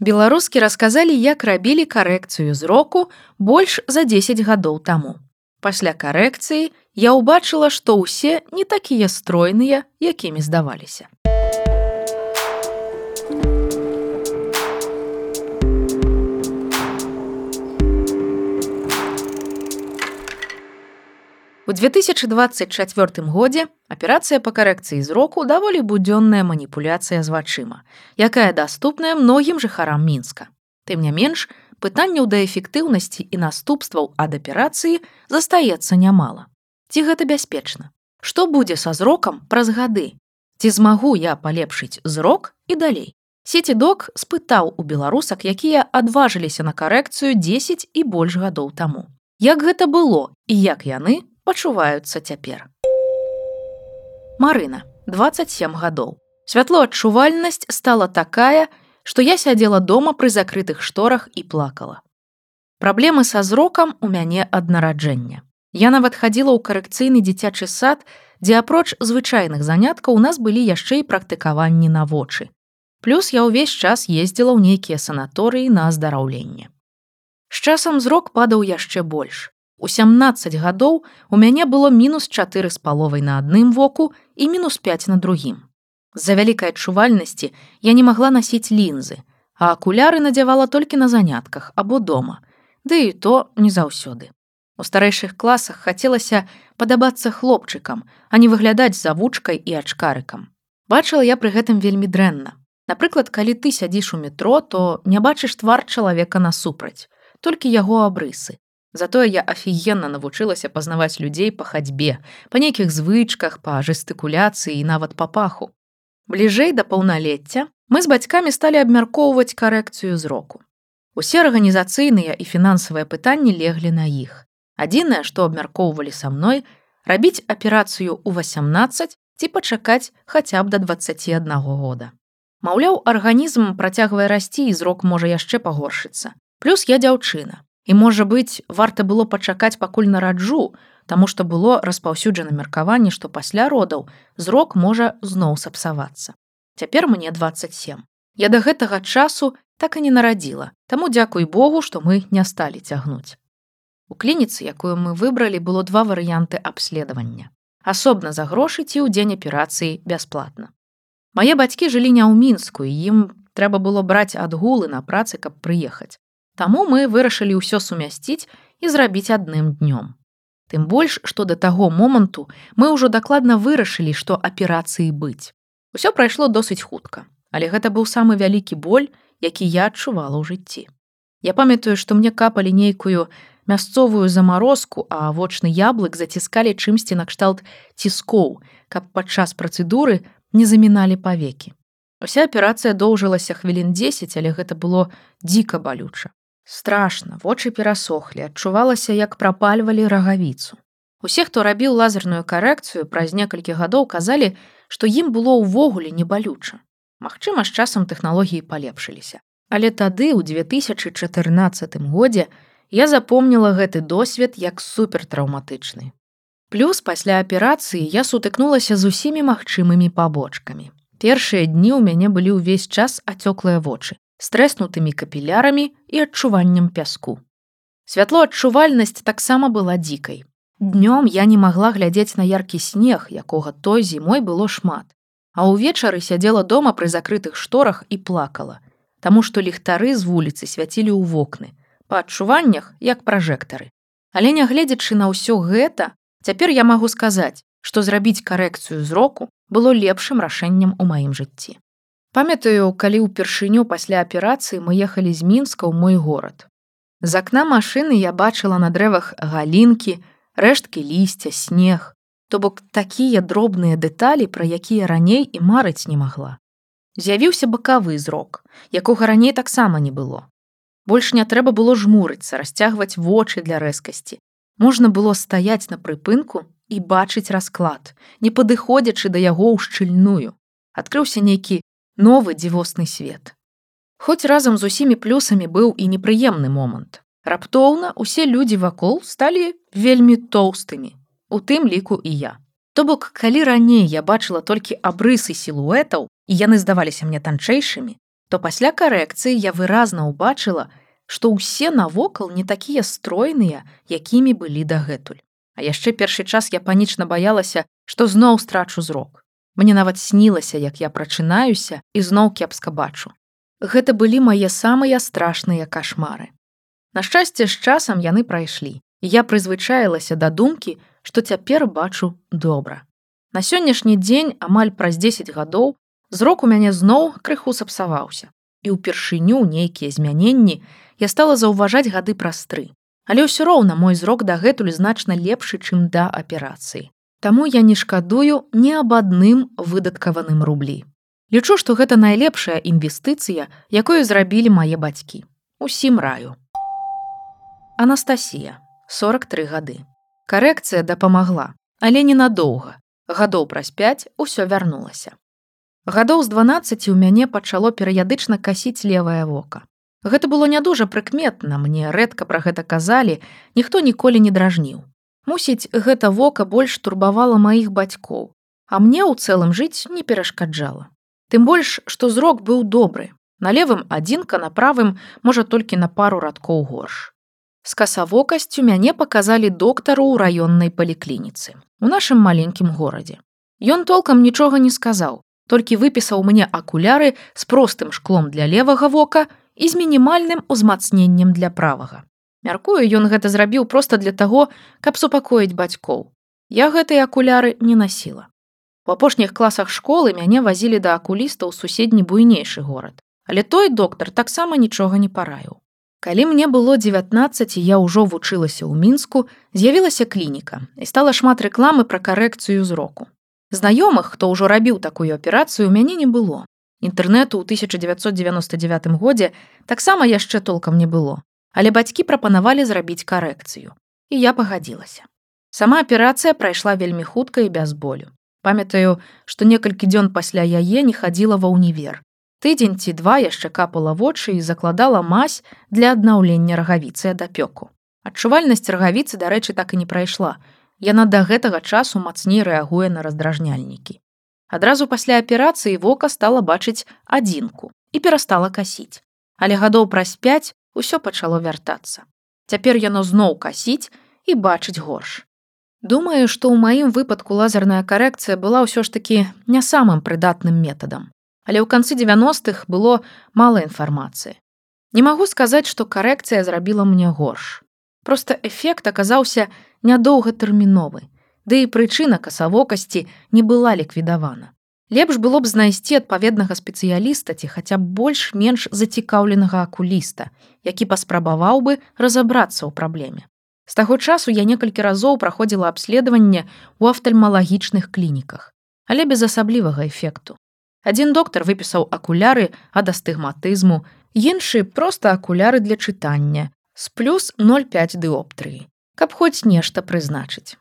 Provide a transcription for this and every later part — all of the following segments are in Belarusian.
Беларускі расказалі, як рабілі карэкцыю зроку больш за 10 гадоў таму. Пасля карэкцыі я ўбачыла, што ўсе не такія стройныя, якімі здаваліся. У 2024 годзе аперацыя па карэкцыі зроку даволі будзённая маніпуляцыя з вачыма, якая даступная многім жыхарам мінска. Тым не менш, пытанняў да эфектыўнасці і наступстваў ад аперацыі застаецца нямала. Ці гэта бяспечна? Што будзе са зрокам праз гады? Ці змагу я палепшыць зрок і далей? Сеці док спытаў у беларусак, якія адважыліся на карэкцыю 10 і больш гадоў таму. Як гэта было і як яны пачуваюцца цяпер. Марына, 27 гадоў. Святлоадчувальнасць стала такая, што я сядзела дома пры закрытых шторах і плакала. Праблемы са зрокам у мяне ад нараджэння. Я нават хадзіла ў карэкцыйны дзіцячы сад, дзе апроч звычайных заняткаў у нас былі яшчэ і практыкаванні на вочы. Плюс я ўвесь час ездзіла ў нейкія санаторыі на аздараўленне. З часам зрок падаў яшчэ больш. У 17 гадоў у мяне было мінус 4 з паловай на адным воку і мінус 5 на другім. З-за вялікай адчувальнасці я не магла насіць лінзы, а акуляры надзявала толькі на занятках або дома, Ды і то не заўсёды. У старэйшых класах хацелася падабацца хлопчыкам, а не выглядаць завучкай і ачкарыкам. Бачыла я пры гэтым вельмі дрэнна. Напрыклад, калі ты сядзіш у метро, то не бачыш твар чалавека насупраць, толькі яго абрысы. Затое я афігенна навучылася пазнаваць людзей па хадзьбе, па нейкіх звычках, па жэстыкуляцыі і нават па паху. Бліжэй да паўналецця мы з бацькамі сталі абмяркоўваць карэкцыю зроку. Усе арганізацыйныя і фінансавыя пытанні леглі на іх. Адзінае, што абмяркоўвалі са мной, рабіць аперацыю ў 18 ці пачакаць хаця б да 21 года. Маўляў, арганізм працягвае расці і зрок можа яшчэ пагоршыцца. Плюс я дзяўчына. І можа быць, варта было пачакаць пакуль нараджу, таму што было распаўсюджана меркаванне, што пасля родаў зрок можа зноў сапсавацца. Цяпер мне 27. Я да гэтага часу так і не нарадзіла. Таму дзякуй Богу, што мы не сталі цягнуць. У клініцы, якую мы выбралі, было два варыянты абследавання. Асобна за грошы ці ў дзень аперацыі бясплатна. Мае бацькі жылі не ў мінску і ім трэба было браць адгулы на працы, каб прыехаць. Таму мы вырашылі ўсё сумясціць і зрабіць адным днём. Тым больш, што да таго моманту мы ўжо дакладна вырашылі, што аперацыі быць. Усё прайшло досыць хутка, але гэта быў самы вялікі боль, які я адчувала ў жыцці. Я памятаю, што мне капалі нейкую мясцовую замарозку, а вочны яблык заціскалі чымсьці накшталт ціскоў, каб падчас працэдуры не заміналі павекі. Уся аперацыя доўжылася хвілін 10, але гэта было дзіка балюча. Страшна, вочы перасохлі, адчувалася, як прапальвалі рагавіцу. Усе, хто рабіў лазерную карэкцыю праз некалькі гадоў казалі, што ім было ўвогуле не балюча. Магчыма, з часам тэхналогіі палепшыліся. Але тады ў 2014 годзе я запомніла гэты досвед як супертравматычны. Плюс пасля аперацыі я сутыкнулася з усімі магчымымі пабочкамі. Першыя дні ў мяне былі ўвесь час ацёклыя вочы стрэснутымі капілярамі і адчуваннем пяску. Святлоадчувальнасць таксама была дзікай. Днём я не магла глядзець на яркі снег, якога той зімой было шмат. А ўвечары сядзела дома пры закрытых шторах і плакала, Таму што ліхтары з вуліцы свяцілі ў вокны, па адчуваннях як пражэктары. Але нягледзячы на ўсё гэта, цяпер я магу сказаць, што зрабіць карэкцыю зроку было лепшым рашэннем у маім жыцці. Памятаю, калі ўпершыню пасля аперацыі мы ехалі з мінска ў мой горад. З акна машыны я бачыла на дрэвах галінкі, рэшткі лісця, снег, То бок такія дробныя дэталі, пра якія раней і марыць не магла. З'явіўся бакавы зрок, якога раней таксама не было. Больш не трэба было жмурыцца, расцягваць вочы для рэзкасці. Можна было стаяць на прыпынку і бачыць расклад, не падыходзячы да яго ў шчыльную. Адкрыўся нейкі новы дзівосны свет. Хоць разам з усімі плюсамі быў і непрыемны момант. Раптоўна усе людзі вакол сталі вельмі тоўстымі, у тым ліку і я. То бок, калі раней я бачыла толькі абрысы сілуэтаў і яны здаваліся мне танчэйшымі, то пасля карэкцыі я выразна ўбачыла, што ўсе навокал не такія стройныя, якімі былі дагэтуль. А яшчэ першы час я панічна баялася, што зноў страчу зрок. Мне нават снілася, як я прачынаюся і зноў кепска бачу. Гэта былі мае самыя страшныя кашмары. На шчасце, з часам яны прайшлі. Я прызвычаілася да думкі, што цяпер бачу добра. На сённяшні дзень амаль праз 10 гадоў зрок у мяне зноў крыху сапсаваўся. І ўпершыню нейкія змяненні я стала заўважаць гады праз тры. Але ўсё роўна мой зрок дагэтуль значна лепшы, чым да аперацыі. Таму я не шкадую ні аб адным выдаткаваным рублі. Лічу, што гэта найлепшая інвестыцыя, якую зрабілі мае бацькі. Усім раю. Анастасія, 43 гады. Карэкцыя дапамагла, але ненадоўга. Гадоў праз 5 усё вярнулася. Гадоў з 12 у мяне пачало перыядычна касіць левае вока. Гэта было не дужа прыкметна, мне рэдка пра гэта казалі, ніхто ніколі не дражніў. Мусіць, гэта вока больш турбавала маіх бацькоў, а мне ў цэлым жыць не перашкаджала. Тым больш, што зрок быў добры. На левым адзінка на правым можа толькі на пару радкоў горш. З касавокасцю мяне паказалі доктару ў раённай паліклініцы у нашым маленькім горадзе. Ён толкам нічога не сказаў, толькі выпісаў мне акуляры з простым шклом для левага вока і з мінімальным узмацненнем для правага. Мяркую, ён гэта зрабіў проста для таго, каб супакоіць бацькоў. Я гэтыя акуляры не насіла. У апошніх класах школы мяне вазілі да акуліста ў суседні буйнейшы горад. Але той доктар таксама нічога не параіў. Калі мне было 19 я ўжо вучылася ў мінску, з'явілася клініка і стала шмат рэкламы пра карэкцыю зроку. Знаёмых, хто ўжо рабіў такую аперацыю у мяне не было. Інтэрнэту ў 1999 годзе таксама яшчэ толкам не было, але бацькі прапанавалі зрабіць карэкцыю. І я пагадзілася. Сама аперацыя прайшла вельмі хутка і без болю. Памятаю, што некалькі дзён пасля яе не хадзіла ва ўнівер. Тыдзень ці два яшчэ капала вочы і закладала мазь для аднаўлення рагавіцы дапёку. Адчувальнасць рагавіцы, дарэчы, так і не прайшла, Яна да гэтага часу мацней рэагуе на раздражняльнікі. Адразу пасля аперацыі вока стала бачыць адзінку і перастала касіць. Але гадоў праз 5 усё пачало вяртацца. Цяпер яно зноў касіць і бачыць горш. Думаю, што ў маім выпадку лазерная карэкцыя была ўсё ж такі не самым прыдатным метадам. Але ў канцы 90-х было мала інфармацыі. Не магу сказаць, што карэкцыя зрабіла мне горш. Просто эфект аказаўся нядоўгатэрміновы, Ды і прычына касавокасці не была ліквідавана. Лепш было б знайсці адпаведнага спецыяліста ці хаця б больш-менш зацікаўленага акуліста, які паспрабаваў бы разабрацца ў праблеме. З таго часу я некалькі разоў праходзіла абследаванне ў афтальмалагічных клініках, але без асаблівага эфекту. Адзін доктар выпісаў акуляры ад астыгматызму, іншы проста акуляры для чытання, з плюс 0,5 дыоптрыі каб хоць нешта прызначыць.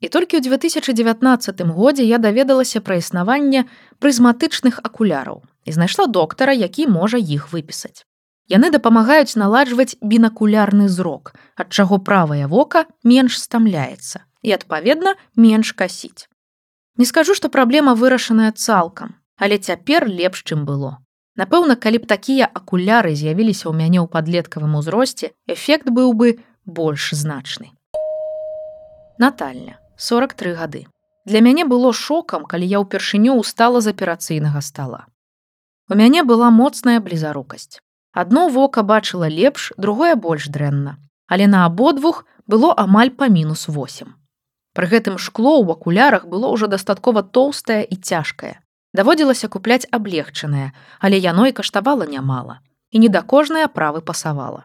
І толькі ў 2019 годзе я даведалася пра існаванне прызматычных акуляраў і знайшла доктара, які можа іх выпісаць. Яны дапамагаюць наладжваць бінакулярны зрок, ад чаго правае вока менш стамляецца і, адпаведна, менш касіць. Не скажу, што праблема вырашаная цалкам, але цяпер лепш, чым было. Напэўна, калі б такія акуляры з'явіліся ў мяне ў падлеткавым узросце, эфект быў бы больш значны. Натальня 43 гады. Для мяне было шокам, калі я ўпершыню устала з аперацыйнага стола. У мяне была моцная блізарукасць. Адно вока бачыла лепш, другое больш дрэнна, але на абодвух было амаль па мінус 8. Пры гэтым шкло ў акулярах было ўжо дастаткова тоўстае і цяжкае. Даводзілася купляць аблегчанае, але яно і каштавала нямала і не да кожнай аправы пасавала.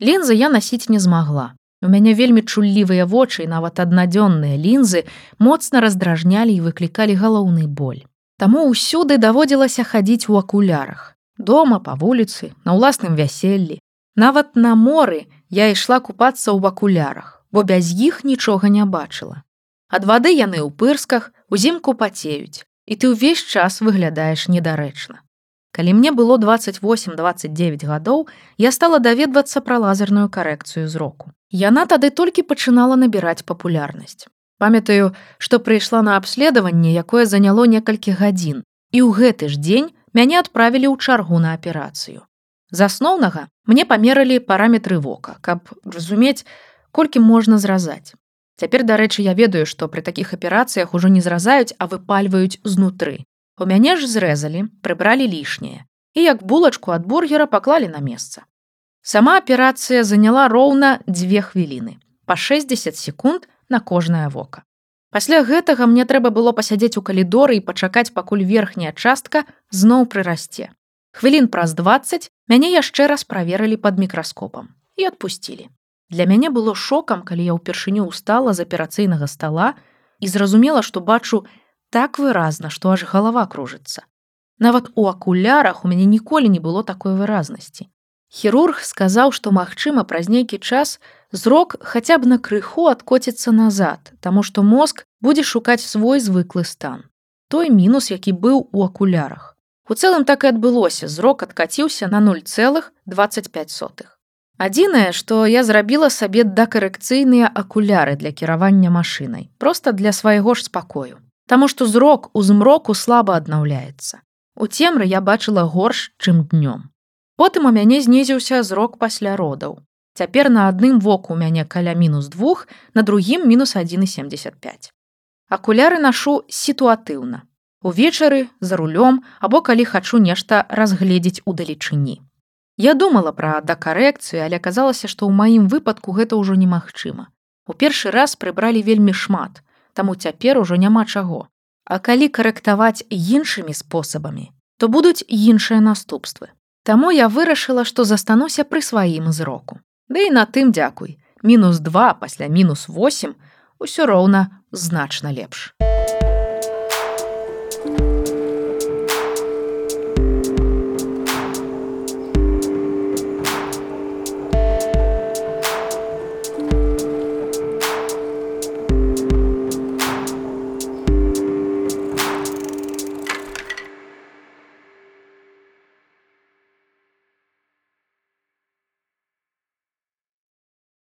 Лінзы я насіць не змагла. У мяне вельмі чуллівыя вочы і нават аднадзённыя лінзы моцна раздражнялі і выклікалі галоўны боль. Таму ўсюды даводзілася хадзіць у акулярах. Дома па вуліцы, на ўласным вяселлі. Нават на моры я ішла купацца ў акулярах, бо без іх нічога не бачыла. Ад вады яны ў пырсках узімку пацеюць, і ты ўвесь час выглядаеш недарэчна. Калі мне было 28-29 гадоў, я стала даведвацца пра лазерную карэкцыю зроку. Яна тады толькі пачынала набіраць папулярнасць. Памятаю, што прыйшла на абследаванне, якое заняло некалькі гадзін. І ў гэты ж дзень мяне адправілі ў чаргу на аперацыю. З асноўнага мне памералі параметры вока, каб разумець, колькі можна зразаць. Цяпер, дарэчы, я ведаю, што пры такіх аперацыях ужо не зразаюць, а выпальваюць знутры. У мяне ж зрэзалі, прыбралі лішняе і як булачку ад бургера паклалі на месца. Сама аперацыя заняла роўна дзве хвіліны, па 60 секунд на кожнае вока. Пасля гэтага мне трэба было пасядзець у калідоры і пачакаць, пакуль верхняя частка зноў прырасце. Хвілін праз 20 мяне яшчэ раз праверылі пад мікраскопам і адпусцілі. Для мяне было шокам, калі я ўпершыню устала з аперацыйнага стола і зразумела, што бачу так выразна, што аж галава кружыцца. Нават у акулярах у мяне ніколі не было такой выразнасці. Хірург сказаў, што магчыма праз нейкі час зрок хаця б на крыху адкоціцца назад, таму што мозг будзе шукаць свой звыклы стан. Той мінус, які быў у акулярах. У цэлым так і адбылося, зрок адкаціўся на 0,25. Адзінае, што я зрабіла сабе дакарэкцыйныя акуляры для кіравання машынай, проста для свайго ж спакою. Таму што зрок у змроку слаба аднаўляецца. У цемры я бачыла горш, чым днём. Потым у мяне знізіўся зрок пасля родаў. Цяпер на адным воку у мяне каля мінус двух, на другім мінус 1,75. Акуляры нашу сітуатыўна увечары за рулём або калі хачу нешта разгледзець у далечыні. Я думала пра дакарэкцыю, але аказалася, што ў маім выпадку гэта ўжо немагчыма. У першы раз прыбралі вельмі шмат, таму цяпер ужо няма чаго. А калі карэктаваць іншымі спосабамі, то будуць іншыя наступствы. Таму я вырашыла, што застануся пры сваім зроку. Ды і на тым дзякуй. Мінус 2 пасля мінус 8 усё роўна значна лепш.